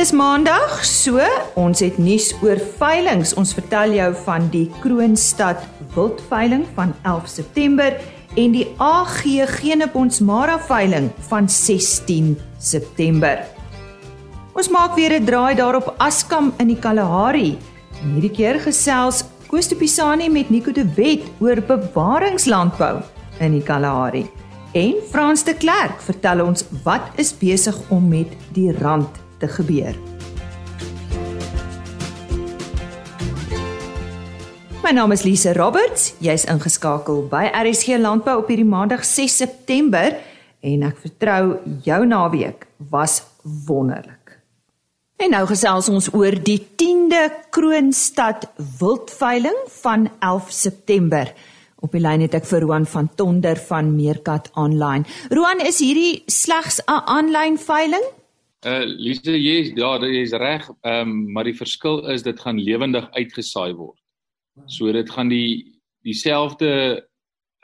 dis maandag, so ons het nuus oor veilinge. Ons vertel jou van die Kroonstad Wildveiling van 11 September en die AG Geneponsmara veiling van 16 September. Ons maak weer 'n draai daarop Askam in die Kalahari. En hierdie keer gesels Koos de Pisani met Nico de Wet oor bewaringslandbou in die Kalahari. En Frans de Klerk vertel ons wat is besig om met die rand te gebeur. My naam is Lise Roberts. Jy's ingeskakel by RSG Landbou op hierdie Maandag 6 September en ek vertrou jou naweek was wonderlik. En nou gesels ons oor die 10de Kroonstad Wildveiling van 11 September. Op die lyn het ek vir Roan van Tonder van Meerkat Online. Roan, is hierdie slegs 'n aanlyn veiling? Uh Lise, jy ja, dit is reg. Ehm um, maar die verskil is dit gaan lewendig uitgesaai word. So dit gaan die dieselfde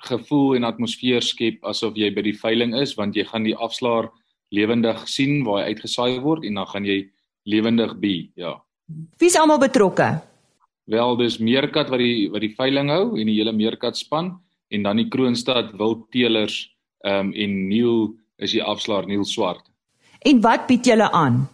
gevoel en atmosfeer skep asof jy by die veiling is want jy gaan die afslaer lewendig sien waar hy uitgesaai word en dan gaan jy lewendig bi, ja. Wie's almal betrokke? Wel, dis Meerkat wat die wat die veiling hou en die hele Meerkat span en dan die Kroonstad Wildteelers ehm um, en Neil is die afslaer Neil Swart. En wat bied julle aan?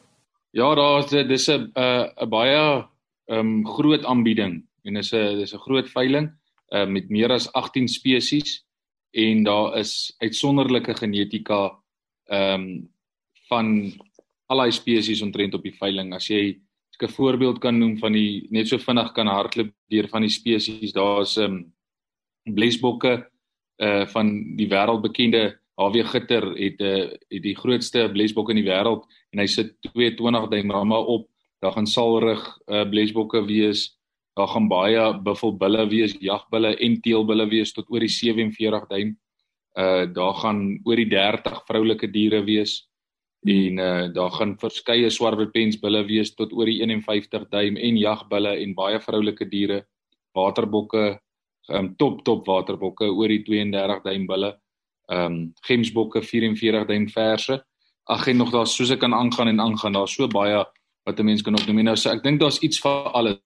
Ja, daar's dis 'n 'n baie ehm um, groot aanbieding en dis 'n dis 'n groot veiling uh, met meer as 18 spesies en daar is uitsonderlike genetika ehm um, van al daai spesies omtrent op die veiling. As jy 'n voorbeeld kan noem van die net so vinnig kan hardloop deur van die spesies, daar's 'n um, blesbokke uh van die wêreldbekende HW Gitter het 'n uh, het die grootste blesbok in die wêreld en hy sit 22 duim ramme op. Daar gaan salrig uh blesbokke wees. Daar gaan baie buffelbulle wees, jagbulle en teelbulle wees tot oor die 47 duim. Uh daar gaan oor die 30 vroulike diere wees en uh, daar gaan verskeie swartpensbulle wees tot oor die 51 duim en jagbulle en baie vroulike diere waterbokke um, top top waterbokke oor die 32 duim bulle ehm um, gemsbokke 44 duim verse. Ag en nog daar soos ek kan aangaan en aangaan daar so baie wat 'n mens kan opnoem. Nou so ek dink daar's iets vir alles.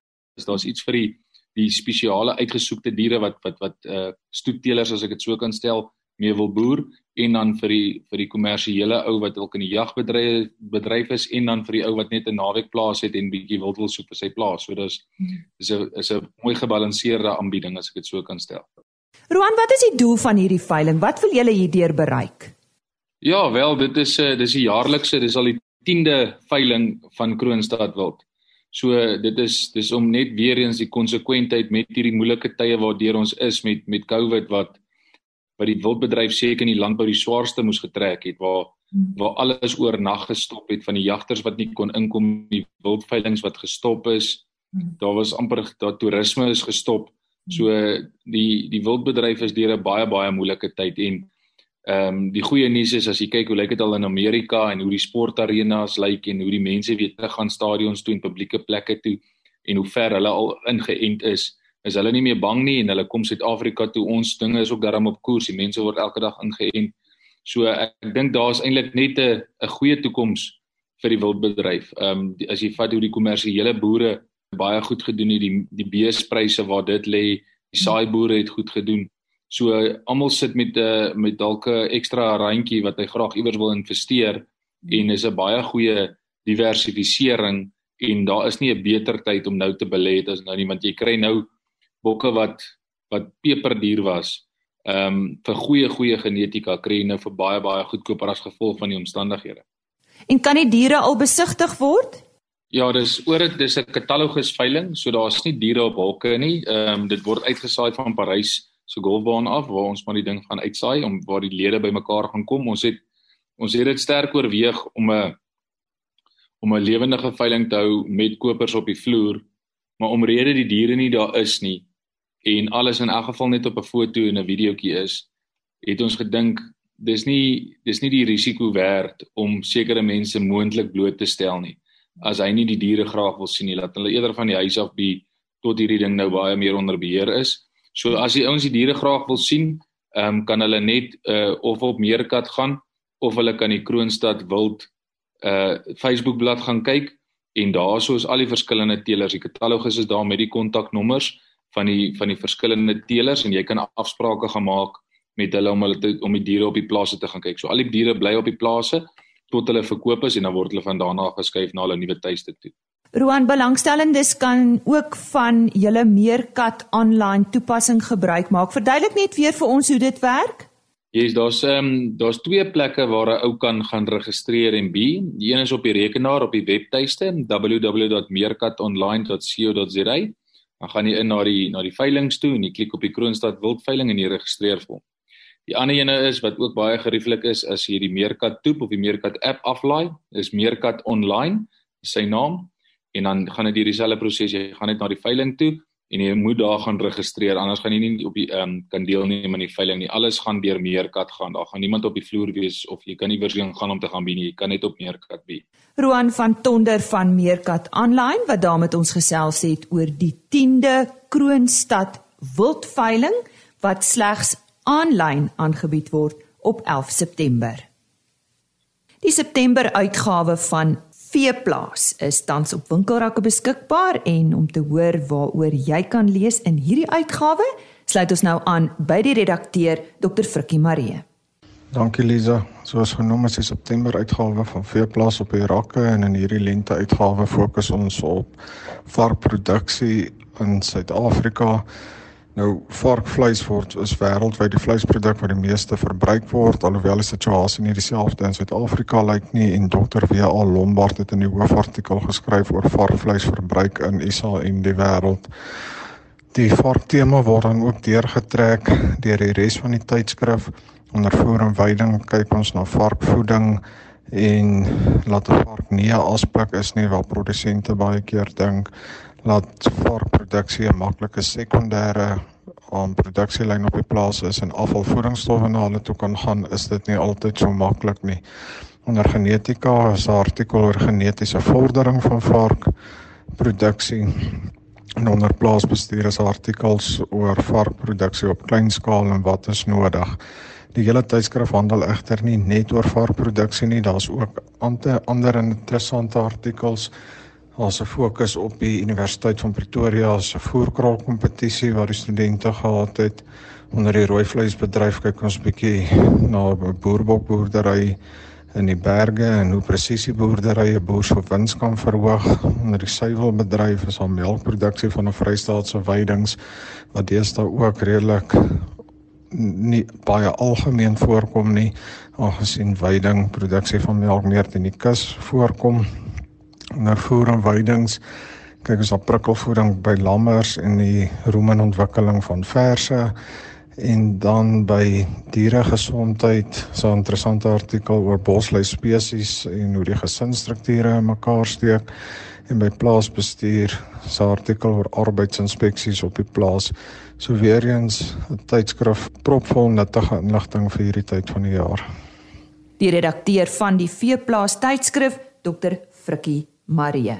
Daar's iets vir die die spesiale uitgesoekte diere wat wat wat uh stoetteelers as ek dit so kan stel mee wil boer. En dan vir die vir die kommersiële ou wat ook in die jagbedryf bedryf is. En dan vir die ou wat net 'n naweek plaas het en bietjie wild wil soek vir sy plaas. So dis is 'n is 'n mooi gebalanseerde aanbieding as ek dit so kan stel. Roan, wat is die doel van hierdie veiling? Wat wil julle hierdeur bereik? Ja, wel, dit is 'n uh, dis die jaarlikse, dis al die 10de veiling van Kroonstad Wild. So dit is dis om net weer eens die konsekwentheid met hierdie moeilike tye waardeur ons is met met COVID wat wat die wildbedryf seker in die landbou die swaarste moes getrek het waar waar alles oornag gestop het van die jagters wat nie kon inkom die wildveilings wat gestop is hmm. daar was amper daar toerisme is gestop so die die wildbedryf is deur 'n baie baie moeilike tyd en ehm um, die goeie nuus is as jy kyk hoe lyk dit al in Amerika en hoe die sportarenas lyk en hoe die mense weer terug gaan stadions toe en publieke plekke toe en hoe ver hulle al ingeënt is is hulle nie meer bang nie en hulle kom Suid-Afrika toe. Ons dinge is ook darm op koers. Die mense word elke dag ingeënt. So ek dink daar's eintlik net 'n 'n goeie toekoms vir die wildbedryf. Ehm um, as jy vat hoe die kommersiële boere baie goed gedoen het, die die beespryse waar dit lê, die saai boere het goed gedoen. So almal sit met 'n uh, met dalk 'n ekstra randjie wat hy graag iewers wil investeer en is 'n baie goeie diversifisering en daar is nie 'n beter tyd om nou te belê as nou nie want jy kry nou bokke wat wat peperduur was. Ehm um, vir goeie goeie genetika kry jy nou vir baie baie goedkoper as gevolg van die omstandighede. En kan die diere al besigtig word? Ja, dis oor dit dis 'n katalogus veiling, so daar's nie diere op hokke nie. Ehm um, dit word uitgesaai van Parys se golfbaan af waar ons maar die ding gaan uitsaai om waar die lede bymekaar gaan kom. Ons het ons het dit sterk oorweeg om 'n om 'n lewendige veiling te hou met kopers op die vloer, maar omrede die diere nie daar is nie, en alles in elk geval net op 'n foto en 'n videoetjie is, het ons gedink dis nie dis nie die risiko werd om sekere mense moontlik bloot te stel nie. As hy nie die diere graag wil sien nie, laat hulle eerder van die huis af be tot hierdie ding nou baie meer onder beheer is. So as die ouens die diere graag wil sien, ehm um, kan hulle net uh of op Meerkat gaan of hulle kan die Kroonstad Wild uh Facebook bladsy gaan kyk en daarso is al die verskillende teelers. Die katalogus is daar met die kontaknommers van die van die verskillende teelers en jy kan afsprake gemaak met hulle om hulle te, om die diere op die plase te gaan kyk. So al die diere bly op die plase tot hulle verkoop is en dan word hulle van daarna geskuif na hulle nuwe tuiste toe. Roan belangstellendes kan ook van julle meerkat online toepassing gebruik maak. Verduidelik net weer vir ons hoe dit werk. Ja, yes, daar's ehm um, daar's twee plekke waar 'n ou kan gaan registreer en be. Die een is op die rekenaar op die webtuiste www.meerkatonline.co.za. Dan gaan jy in na die na die veilinge toe en jy klik op die Kroonstad wildveiling en jy registreer vir hom. Die ander ene is wat ook baie gerieflik is as jy die Meerkat toep of die Meerkat app aflaai, is Meerkat online, sy naam en dan gaan dit deur dieselfde proses jy gaan net na die veiling toe en jy moet daar gaan registreer anders gaan jy nie op die ehm um, kan deelneem aan die veiling nie. Alles gaan deur Meerkat gaan daar gaan niemand op die vloer wees of jy kan nie versien gaan om te gaan wie nie jy kan net op Meerkat be Roan van Tonder van Meerkat online wat daar met ons gesels het oor die 10de Kroonstad wildveiling wat slegs aanlyn aangebied word op 11 September Die September uitgawe van Veeplaas is tans op winkelrakke beskikbaar en om te hoor waaroor jy kan lees in hierdie uitgawe, sluit ons nou aan by die redakteur Dr. Frikkie Maree. Dankie Liza. Soos genoem is die September uitgawe van Veeplaas op die rakke en in hierdie lente uitgawe fokus ons op varkproduksie in Suid-Afrika. Nou varkvleis word is wêreldwyd die vleisproduk wat die meeste verbruik word alhoewel die situasie nie dieselfde in Suid-Afrika lyk nie en Dr. W.A. Lombard het in 'n hoofartikel geskryf oor varkvleisverbruik in SA en die wêreld. Die varktema word dan ook deurgetrek deur die res van die tydskrif onder voer en veiding kyk ons na varkvoeding en laat 'n vark nie 'n aspek is nie wat produsente baie keer dink laat varkproduksie 'n maklike sekondêre aan produksielyn op die plaas is en afvalvoedingsstowwe na hulle toe kan gaan, is dit nie altyd so maklik nie. Onder genetika is 'n artikel oor genetiese vordering van varkproduksie en onder plaasbestuur is artikels oor varkproduksie op klein skaal en wat is nodig. Die hele tydskrif handel egter nie net oor varkproduksie nie, daar's ook ander interessante artikels Daar's 'n fokus op die Universiteit van Pretoria se voerkraal kompetisie waar die studente gehad het onder die rooi vleisbedryf kyk ons 'n bietjie na boerbokboerdery in die berge en hoe presisie boerdery 'n boer se wins kan verhoog. Onder die suiwelbedryf is daar melkproduksie van 'n Vrystaatse weidings wat deesdae ook redelik nie baie algemeen voorkom nie aangesien weiding produksie van melk meer teen die kus voorkom onder voer en weidings. Kyk ons op prikkelvoeding by lammers en die roemen ontwikkeling van verse en dan by dieregesondheid. So 'n interessante artikel oor bosluis spesies en hoe die gesinsstrukture mekaar steek en by plaasbestuur. 'n artikel oor arbeidsinspeksies op die plaas. So weer eens 'n tydskrif propvol nuttige inligting vir hierdie tyd van die jaar. Die redakteur van die Veeplaas tydskrif Dr Frikkie Marie.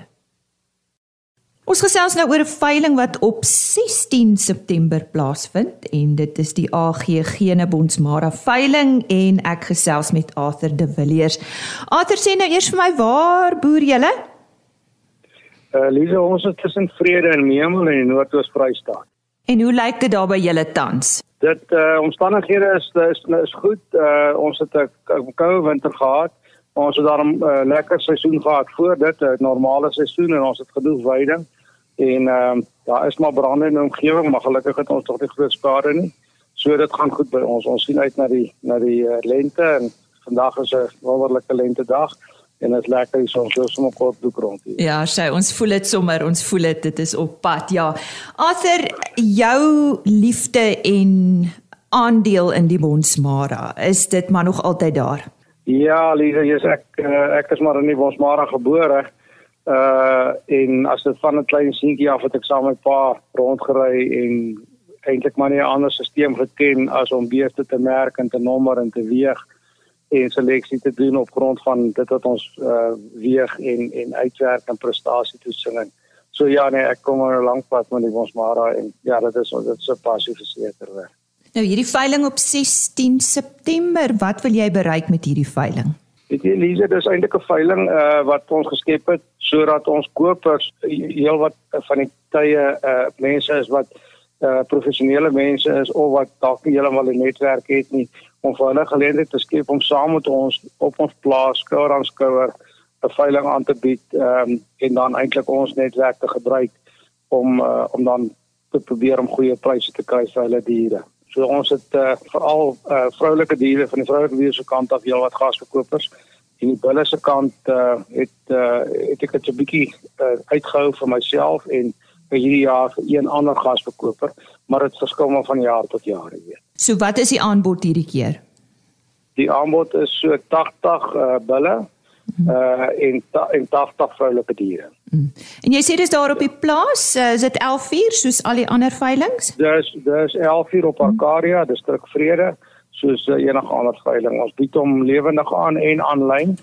Ons gesels nou oor 'n veiling wat op 16 September plaasvind en dit is die AG Genebondsmara veiling en ek gesels met Arthur De Villiers. Arthur sê nou eers vir my waar boer julle? Uh Lise, ons is tussen Vrede en Memel in die Noord-Oos-Vrystaat. En hoe lyk dit daar by julle tans? Dit uh omstandighede is is is goed. Uh ons het 'n koue winter gehad. Ons het daarom 'n uh, lekker seisoen gehad voor dit, 'n normale seisoen en ons het genoeg veiding. En ehm uh, daar is maar brande in die omgewing, maar gelukkig het ons tog nie groot skade nie. So dit gaan goed by ons. Ons sien uit na die na die uh, lente en vandag is 'n wonderlike lente dag en dit is lekker hier so so sommer kort rond hier. Ja, sy, ons voel dit sommer, ons voel dit, dit is op pad. Ja. Arthur, jou liefde en aandeel in die Bonsmara, is dit maar nog altyd daar? Ja, Lisa, jy's ek uh, ek is maar in die Bosmara gebore. Uh en as dit van 'n klein seentjie af het ek saam met pa rondgery en eintlik maar nie 'n ander stelsel geken as om beeste te merk en te nommer en te weeg en seleksie te doen op grond van dit wat ons uh weeg en en uitwerk en prestasie toetsing. So ja nee, ek kom al 'n lank pad met die Bosmara en ja, dit is dit is 'n passie verseker werk. Nou hierdie veiling op 16 September, wat wil jy bereik met hierdie veiling? Weet jy Elise, dis eintlik 'n veiling uh wat ons geskep het sodat ons kopers heelwat van die tye uh mense is wat uh professionele mense is of wat dalk nie heeltemal 'n netwerk het nie om vir hulle geleentheid te skep om saam met ons op ons plaas skouer aan skouer 'n veiling aan te bied um en dan eintlik ons netwerk te gebruik om uh, om dan te probeer om goeie pryse te kry vir hulle diere. So ons het uh, veral uh, vroulike diere van die vroulike diere se kant af heel wat gasverkopers en die bulle se kant uh, het uh, het ek dit 'n bietjie uh, uitgehou vir myself en vir hierdie jaar vir een ander gasverkoper, maar dit verskil maar van jaar tot jaar, jy weet. So wat is die aanbod hierdie keer? Die aanbod is so 80 uh, bulle uh en en 80 vroulike diere. Mm. En jy sê dis daar op die plaas, uh, is dit 11:00 soos al die ander veilings? Dis dis 11:00 op Arcadia, distrik Vrede, soos uh, enige ander veiling. Ons bied hom lewendig aan en aanlyn.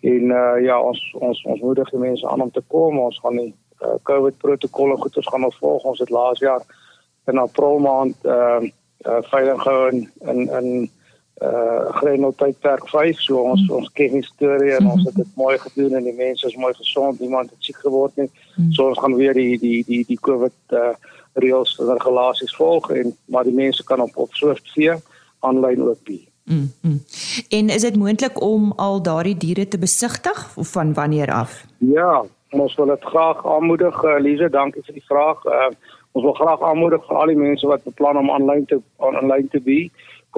En uh ja, ons ons ons moedig die mense aan om te kom. Ons gaan die uh, COVID protokolle goed ons gaan ons volg. Ons het laas jaar in April maand uh, uh veiling gehou in in, in uh Grenel tydperk 5 so ons mm. ons ken die storie en ons het dit mooi gedoen en die mense is mooi gesond niemand het siek geword nie mm. so ons gaan weer die die die die COVID uh reëls en regulasies volg en maar die mense kan op op Swift vee aanlyn ook bi. Mm, mm. En is dit moontlik om al daardie diere te besigtig of van wanneer af? Ja, ons wil dit graag aanmoedig uh, Lize, dankie vir die vraag. Uh, ons wil graag aanmoedig vir al die mense wat beplan om aanlyn te aanlyn te bi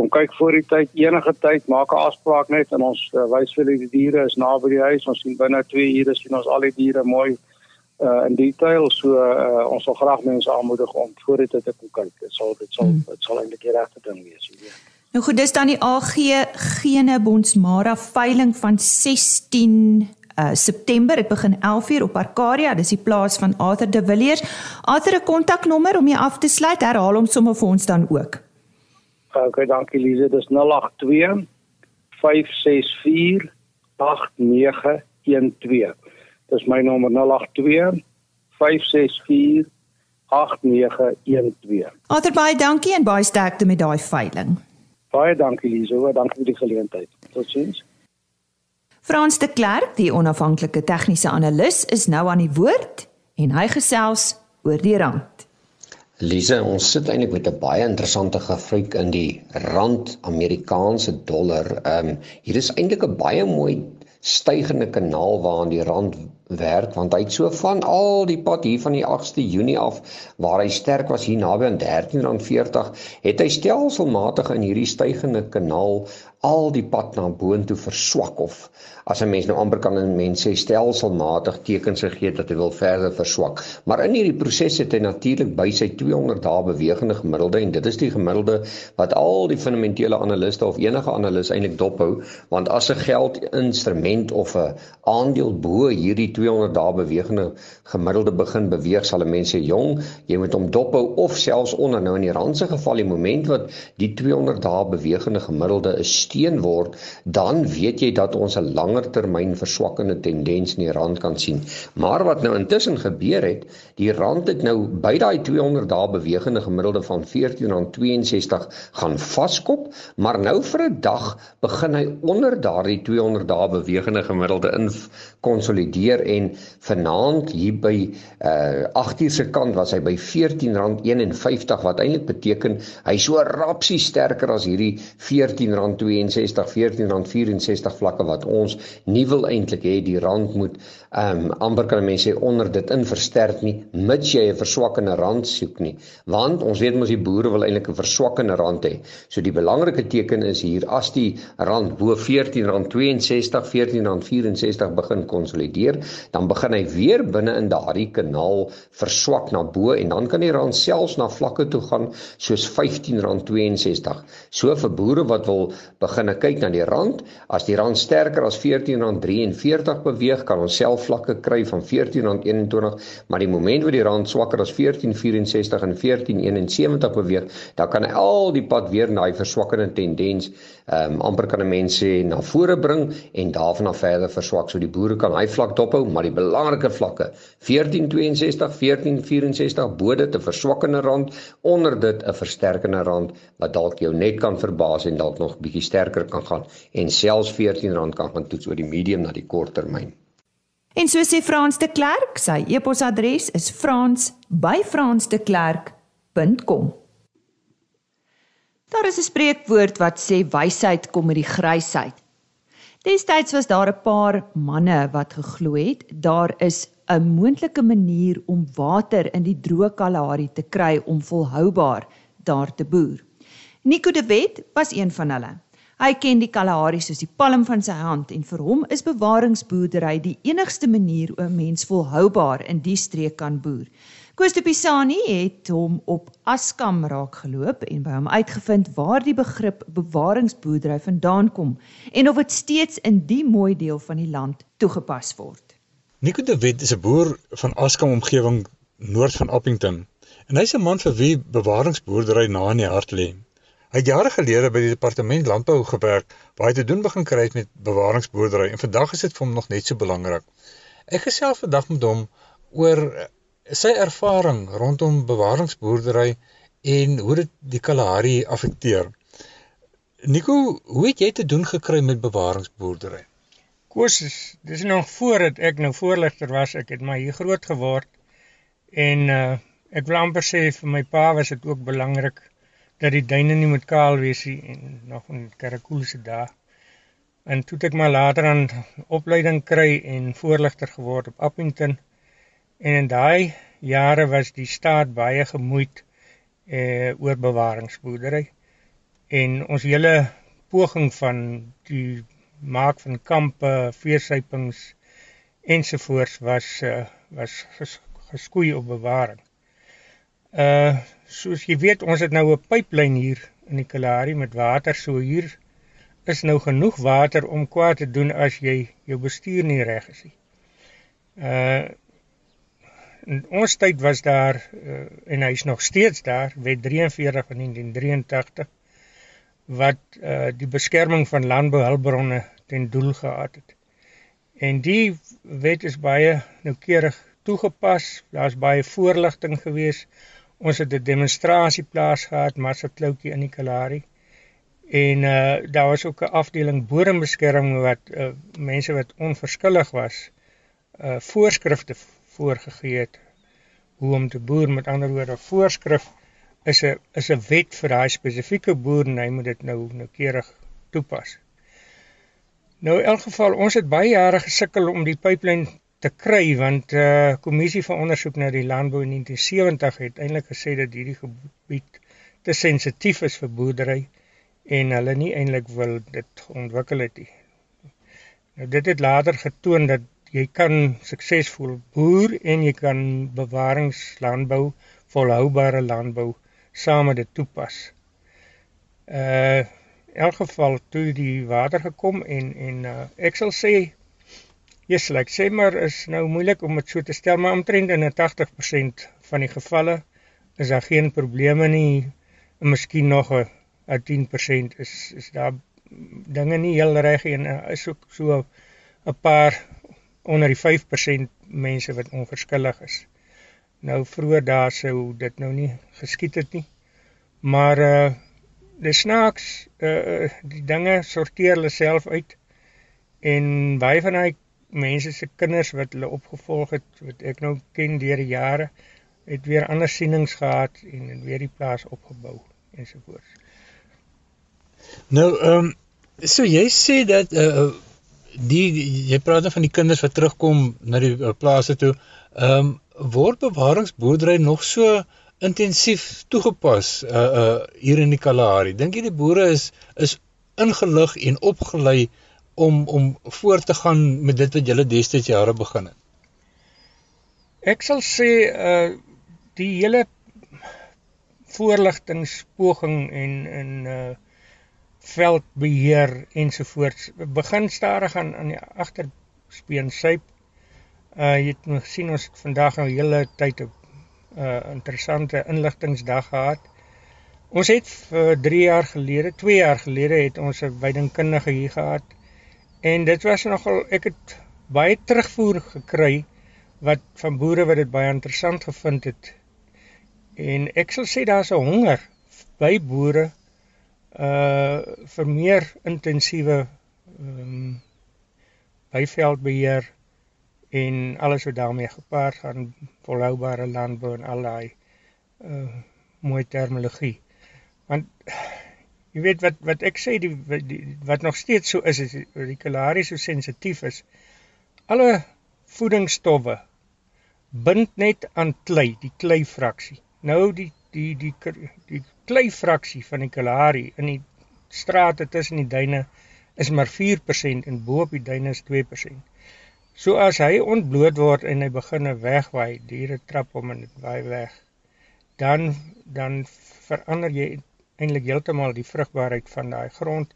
kom kyk voor die tyd enige tyd maak 'n afspraak net en ons uh, wys vir die diere is naby die huis. Ons sien binne 2 ure sien ons al die diere mooi uh, in detail. So uh, ons wil graag mense aanmoedig om voor die tyd te kom kyk. Dit sal dit sal hmm. dit sal eintlik die regte ding wees hier Nou goed dis dan die AG Gene Bonsmara veiling van 16 Uh, September. Dit begin 11:00 op Arcadia. Dis die plaas van Arthur de Villiers. Arthur 'n kontaknommer om jy af te sluit. Herhaal hom sommer vir ons dan ook. 082 Okay, dankie Lize. Dis 082 564 8912. Dis my nommer 082 564 8912. Arthur baie dankie en baie sterkte met daai veiling. Baie dankie Lize. Dankie vir die geleentheid. Totsiens. Frans de Klerk, die onafhanklike tegniese analis, is nou aan die woord en hy gesels oor die rand. Lise, ons sit eintlik met 'n baie interessante gefruik in die rand Amerikaanse dollar. Ehm um, hier is eintlik 'n baie mooi stygende kanaal waaraan die rand werk want hy het so van al die pad hier van die 8ste Junie af waar hy sterk was hier naby aan R13.40 het hy stelselmatig in hierdie stygende kanaal al die pad na boontoe verswak of as 'n mens nou amper kan 'n mens sê stelselmatig tekens gegee dat hy wil verder verswak. Maar in hierdie proses het hy natuurlik by sy 200 dae bewegende gemiddelde en dit is die gemiddelde wat al die fundamentele analiste of enige analis eintlik dophou, want as 'n geldinstrument of 'n aandeel bo hierdie 200 dae bewegende gemiddelde begin beweeg, sal 'n mens sê jong, jy moet hom dophou of selfs onder nou in die rand se geval die oomblik wat die 200 dae bewegende gemiddelde is ondersteun word, dan weet jy dat ons 'n langer termyn verswakkende tendens in die rand kan sien. Maar wat nou intussen gebeur het, die rand het nou by daai 200 dae bewegende gemiddelde van R14.62 gaan vaskop, maar nou vir 'n dag begin hy onder daardie 200 dae bewegende gemiddelde in konsolideer en vanaand hier by uh 8uur se kant was hy by R14.51 wat eintlik beteken hy so rapsie sterker as hierdie R14.62 R14.64 vlakke wat ons nie wil eintlik hê die rand moet ehm um, amper kan mense sê onder dit in versterk nie mits jy 'n verswakkende rand soek nie want ons weet mos die boere wil eintlik 'n verswakkende rand hê. So die belangrike teken is hier as die rand bo R14.62 R14.64 begin konsolideer, dan begin hy weer binne in daardie kanaal verswak na bo en dan kan die rand selfs na vlakke toe gaan soos R15.62. So vir boere wat wil begin kyk na die rand, as die rand sterker as R14.43 beweeg, kan ons self vlakke kry van R14.21, maar die oomblik wat die rand swakker as R14.64 en R14.71 beweeg, dan kan hy al die pad weer na 'n verswakkende tendens, ehm um, amper kan 'n mens sê na vore bring en daarvan af verder verswak. So die boere kan hy vlak dophou, maar die belangrike vlakke 1462, 1464 bo dit 'n verswakkende rand, onder dit 'n versterkende rand wat dalk jou net kan verbaas en dalk nog bietjie sterker kan gaan en selfs R14 kan gaan toets oor die medium na die kort termyn. En so sê Frans de Klerk, sy e-posadres is frans@fransdeklerk.com. Daar is 'n spreekwoord wat sê wysheid kom met die grysheid. Destyds was daar 'n paar manne wat geglo het daar is 'n moontlike manier om water in die droë Kalahari te kry om volhoubaar daar te boer. Nico de Wet was een van hulle. Hy ken die Kalahari soos die palm van sy hand en vir hom is bewaringsboerdery die enigste manier om mens volhoubaar in die streek kan boer. Koos Pisani het hom op Askam raak geloop en by hom uitgevind waar die begrip bewaringsboerdery vandaan kom en of dit steeds in die mooi deel van die land toegepas word. Nico de Wet is 'n boer van Askam omgewing noord van Appington en hy's 'n man vir wie bewaringsboerdery na in die hart lê. Hy het jare gelede by die departement landbou gewerk waar hy te doen begin kry met bewaringsboerdery en vandag is dit vir hom nog net so belangrik. Ek gesels vandag met hom oor sy ervaring rondom bewaringsboerdery en hoe dit die Kalahari affekteer. Nico, hoe het jy te doen gekry met bewaringsboerdery? Koos, dis nog voordat ek nou voorligter was, ek het maar hier groot geword en uh ek wil amper sê vir my pa was dit ook belangrik dat die duine nie moet kaal wees nie en nog in Karakool se dae. En toe ek maar later aan opleiding kry en voorligter geword op Appington En in daai jare was die staat baie gemoeid eh oor bewaringsboerdery en ons hele poging van die maak van kampe, veesypings ensovoorts was uh, was ges, geskoei op bewaring. Uh soos jy weet, ons het nou 'n pyplyn hier in die Kalahari met water, so hier is nou genoeg water om kwaad te doen as jy jou bestuur nie reg is nie. Uh in ons tyd was daar uh, en hy's nog steeds daar wet 43 van 1983 wat uh, die beskerming van landbouhulpbronne ten doel gehad het. En die wet is baie noukeurig toegepas. Daar's baie voorligting gewees. Ons het 'n demonstrasie plaas gehad, Massa Kloukie in die Kalahari. En uh daar was ook 'n afdeling bodembeskerming wat uh, mense wat onverskillig was, uh voorskrifte voorgegee het hoe om te boer met ander woorde voorskrif is 'n is 'n wet vir daai spesifieke boer en hy moet dit nou noukeurig toepas. Nou in elk geval ons het baie jare gesukkel om die pyplyn te kry want 'n uh, kommissie van ondersoek na die landbou in 1970 het eintlik gesê dat hierdie gebied te sensitief is vir boerdery en hulle nie eintlik wil dit ontwikkel het nie. Nou dit het later getoon dat jy kan suksesvol boer en jy kan bewaringslandbou, volhoubare landbou saam met dit toepas. Uh in elk geval toe die water gekom en en uh, ek sal sê yes, like, sê maar is nou moeilik om dit so te stel, maar omtrent in 80% van die gevalle is daar geen probleme nie. En miskien nog 'n 10% is is daar dinge nie heel reg en uh, is ook so 'n paar onder die 5% mense wat onverskillig is. Nou vroeër daar sou dit nou nie geskied het nie. Maar uh dis snaaks uh die dinge sorteer hulle self uit en baie van daai mense se kinders wat hulle opgevolg het wat ek nou ken deur die jare het weer ander sienings gehad en weer die plaas opgebou ensovoorts. Nou ehm um, so jy sê dat uh die jy praat dan van die kinders wat terugkom na die uh, plase toe. Ehm um, word bewaringsboerdery nog so intensief toegepas uh uh hier in die Kalahari. Dink jy die boere is is ingelig en opgelei om om voort te gaan met dit wat julle destyds jare begin het? Ek sal sê uh die hele voorligtingspoging en en uh veldbeheer ensovoorts begin stadig aan aan die agterspeen syp. Uh jy het nog sien ons het vandag nou hele tyd 'n uh interessante inligtingsdag gehad. Ons het vir 3 jaar gelede, 2 jaar gelede het ons 'n weidingkundige hier gehad. En dit was nogal ek het baie terugvoer gekry wat van boere wat dit baie interessant gevind het. En ek sal sê daar's 'n honger by boere uh vir meer intensiewe ehm um, byveldbeheer en alles wat daarmee gepaard gaan volhoubare landbou en al daai uh mooi terminologie. Want jy weet wat wat ek sê die, die wat nog steeds so is is die kalarie so sensitief is. Alle voedingsstowwe bind net aan klei, die klei fraksie. Nou die die die die, die klei fraksie van die kalarie in die strate tussen die duine is maar 4% en bo op die duine is 2%. So as hy ontbloot word en hy begin wegwaai, diere trap hom en waai weg, dan dan verander jy eintlik heeltemal die vrugbaarheid van daai grond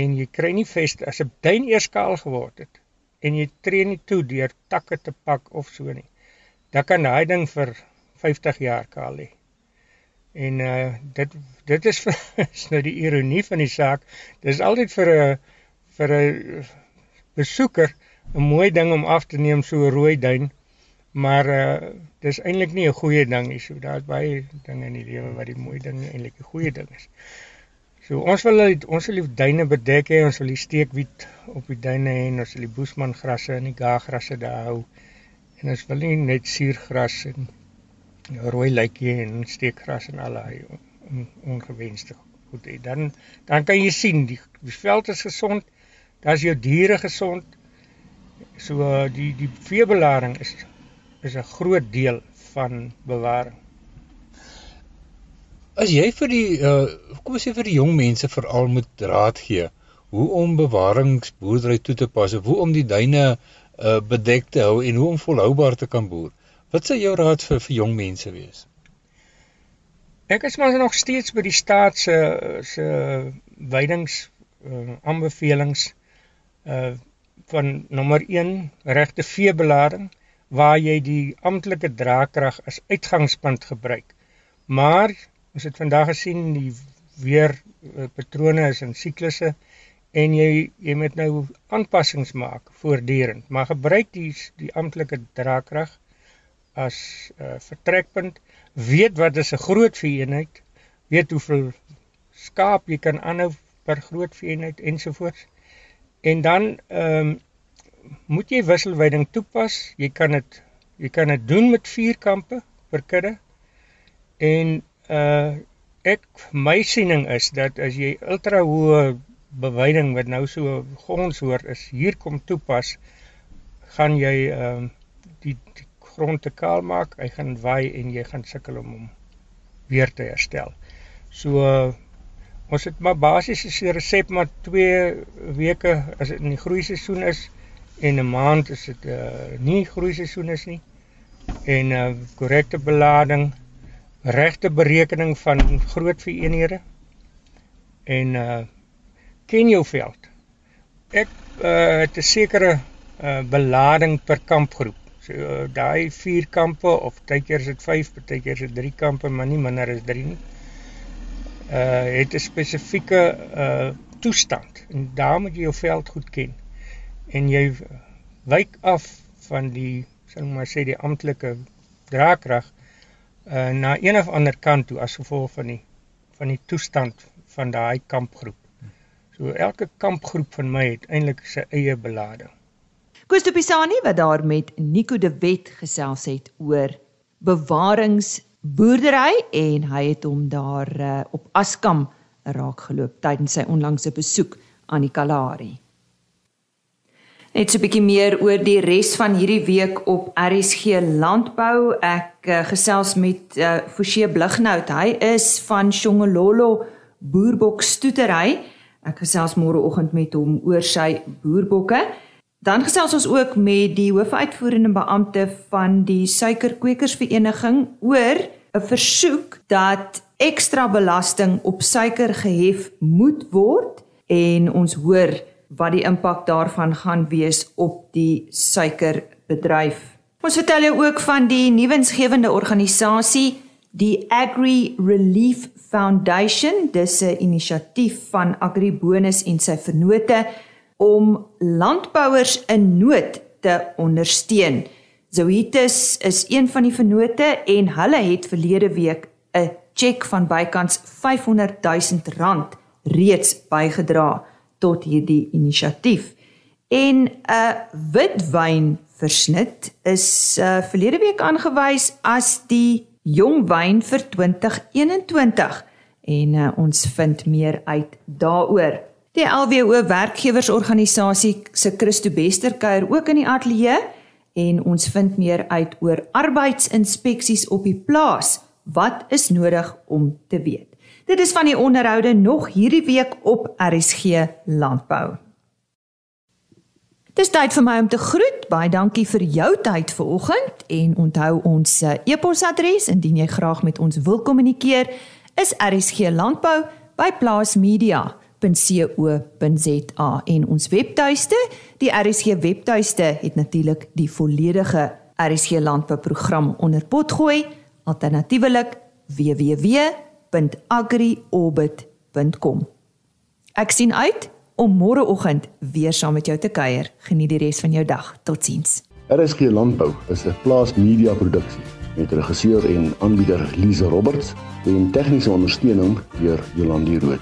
en jy kry nie vest as 'n duin eers kaal geword het en jy tree nie toe deur takke te pak of so nie. Dan kan daai ding vir 50 jaar kaal lê. En uh dit dit is, vir, is nou die ironie van die saak. Dis altyd vir 'n vir 'n besoeker 'n mooi ding om af te neem so 'n rooi duin. Maar uh dis eintlik nie 'n goeie ding nie. So daar's baie dinge in die lewe wat die mooi ding eintlik 'n goeie ding is. So ons wil ons wil die duine bedek hê, ons wil die steekwiet op die duine hê, ons wil die boesman grasse en die gaagrasse daar hou. En ons wil nie net suurgras en rooi luitjie en steekgras en al daai on, ongewenste goed hê. Dan dan kan jy sien die, die veld is gesond. Daar's jou diere gesond So die die veebewaring is is 'n groot deel van bewaring. As jy vir die uh kom ons sê vir die jong mense veral moet raad gee hoe om bewaringsboerdery toe te pas, hoe om die duine uh bedek te hou en hoe om volhoubaar te kan boer. Wat sou jou raad vir vir jong mense wees? Ek is maar nog steeds by die staat se se weidings uh aanbevelings uh van nommer 1 regte veebelading waar jy die amptelike draagkrag as uitgangspunt gebruik. Maar ons het vandag gesien die weer eh, patrone is in siklusse en jy jy moet nou aanpassings maak voortdurend, maar gebruik die die amptelike draagkrag as uh, vertrekpunt, weet wat is 'n groot vereenheid, weet hoeveel skaap jy kan aanhou per groot vereenheid ensovoorts. En dan ehm um, moet jy wisselweiding toepas. Jy kan dit jy kan dit doen met vier kampe per kudde. En uh ek my siening is dat as jy ultra hoë beweiding wat nou so gons hoor is hier kom toepas, gaan jy ehm uh, die, die grond te kaal maak. Hy gaan waai en jy gaan sukkel om hom weer te herstel. So Ons het maar basies 'n resep maar 2 weke as dit in die groei seisoen is en 'n maand as dit uh, nie groei seisoen is nie. En 'n uh, korrekte belading, regte berekening van groot vereenhede en uh ken jou veld. Ek uh het 'n sekere uh belading per kampgroep. So uh, daai 4 kampe of partykeer is dit 5, partykeer is dit 3 kampe, maar nie minder as 3 nie uh het 'n spesifieke uh toestand en daar moet jy jou veld goed ken. En jy wyk af van die ek maar sê die amptelike draagkrag uh na een of ander kant toe as gevolg van die van die toestand van daai kampgroep. So elke kampgroep van my het eintlik sy eie belading. Koos de Pisani wat daar met Nico de Wet gesels het oor bewarings boerdery en hy het hom daar uh, op Askam raak geloop tydens sy onlangse besoek aan die Kalahari. Net so 'n bietjie meer oor die res van hierdie week op RSG Landbou. Ek uh, gesels met uh, Forsie Blighnout. Hy is van Shongololo Boerbok Stoetery. Ek gesels môreoggend met hom oor sy boerbokke. Dan gesels ons ook met die hoofuitvoerende beampte van die Suikerkwekersvereniging oor 'n versoek dat ekstra belasting op suiker gehef moet word en ons hoor wat die impak daarvan gaan wees op die suikerbedryf. Ons vertel jou ook van die nuwensgewende organisasie die Agri Relief Foundation. Dis 'n inisiatief van Agribonus en sy vennote om landbouers in nood te ondersteun. Zoetis is een van die vennote en hulle het verlede week 'n tjek van bykans 500 000 rand reeds bygedra tot hierdie inisiatief. En 'n witwyn versnit is uh, verlede week aangewys as die jong wyn vir 2021 en uh, ons vind meer uit daaroor. Die LWO werkgewersorganisasie se Christo Bester kuier ook in die ateljee en ons vind meer uit oor arbeidsinspeksies op die plaas. Wat is nodig om te weet? Dit is van die onderhoude nog hierdie week op RSG Landbou. Dis tyd vir my om te groet. Baie dankie vir jou tyd vanoggend en onthou ons eh, e-posadres indien jy graag met ons wil kommunikeer is rsglandbou@plaasmedia.com rsg.co.za en ons webtuiste, die RSG webtuiste het natuurlik die volledige RSG landbouprogram onder potgooi, alternatiefelik www.agriorbit.com. Ek sien uit om môreoggend weer saam met jou te kuier. Geniet die res van jou dag. Totsiens. RSG Landbou is 'n plaas media produksie met regisseur en aanbieder Lize Roberts en tegniese ondersteuning deur Jolande Rooi.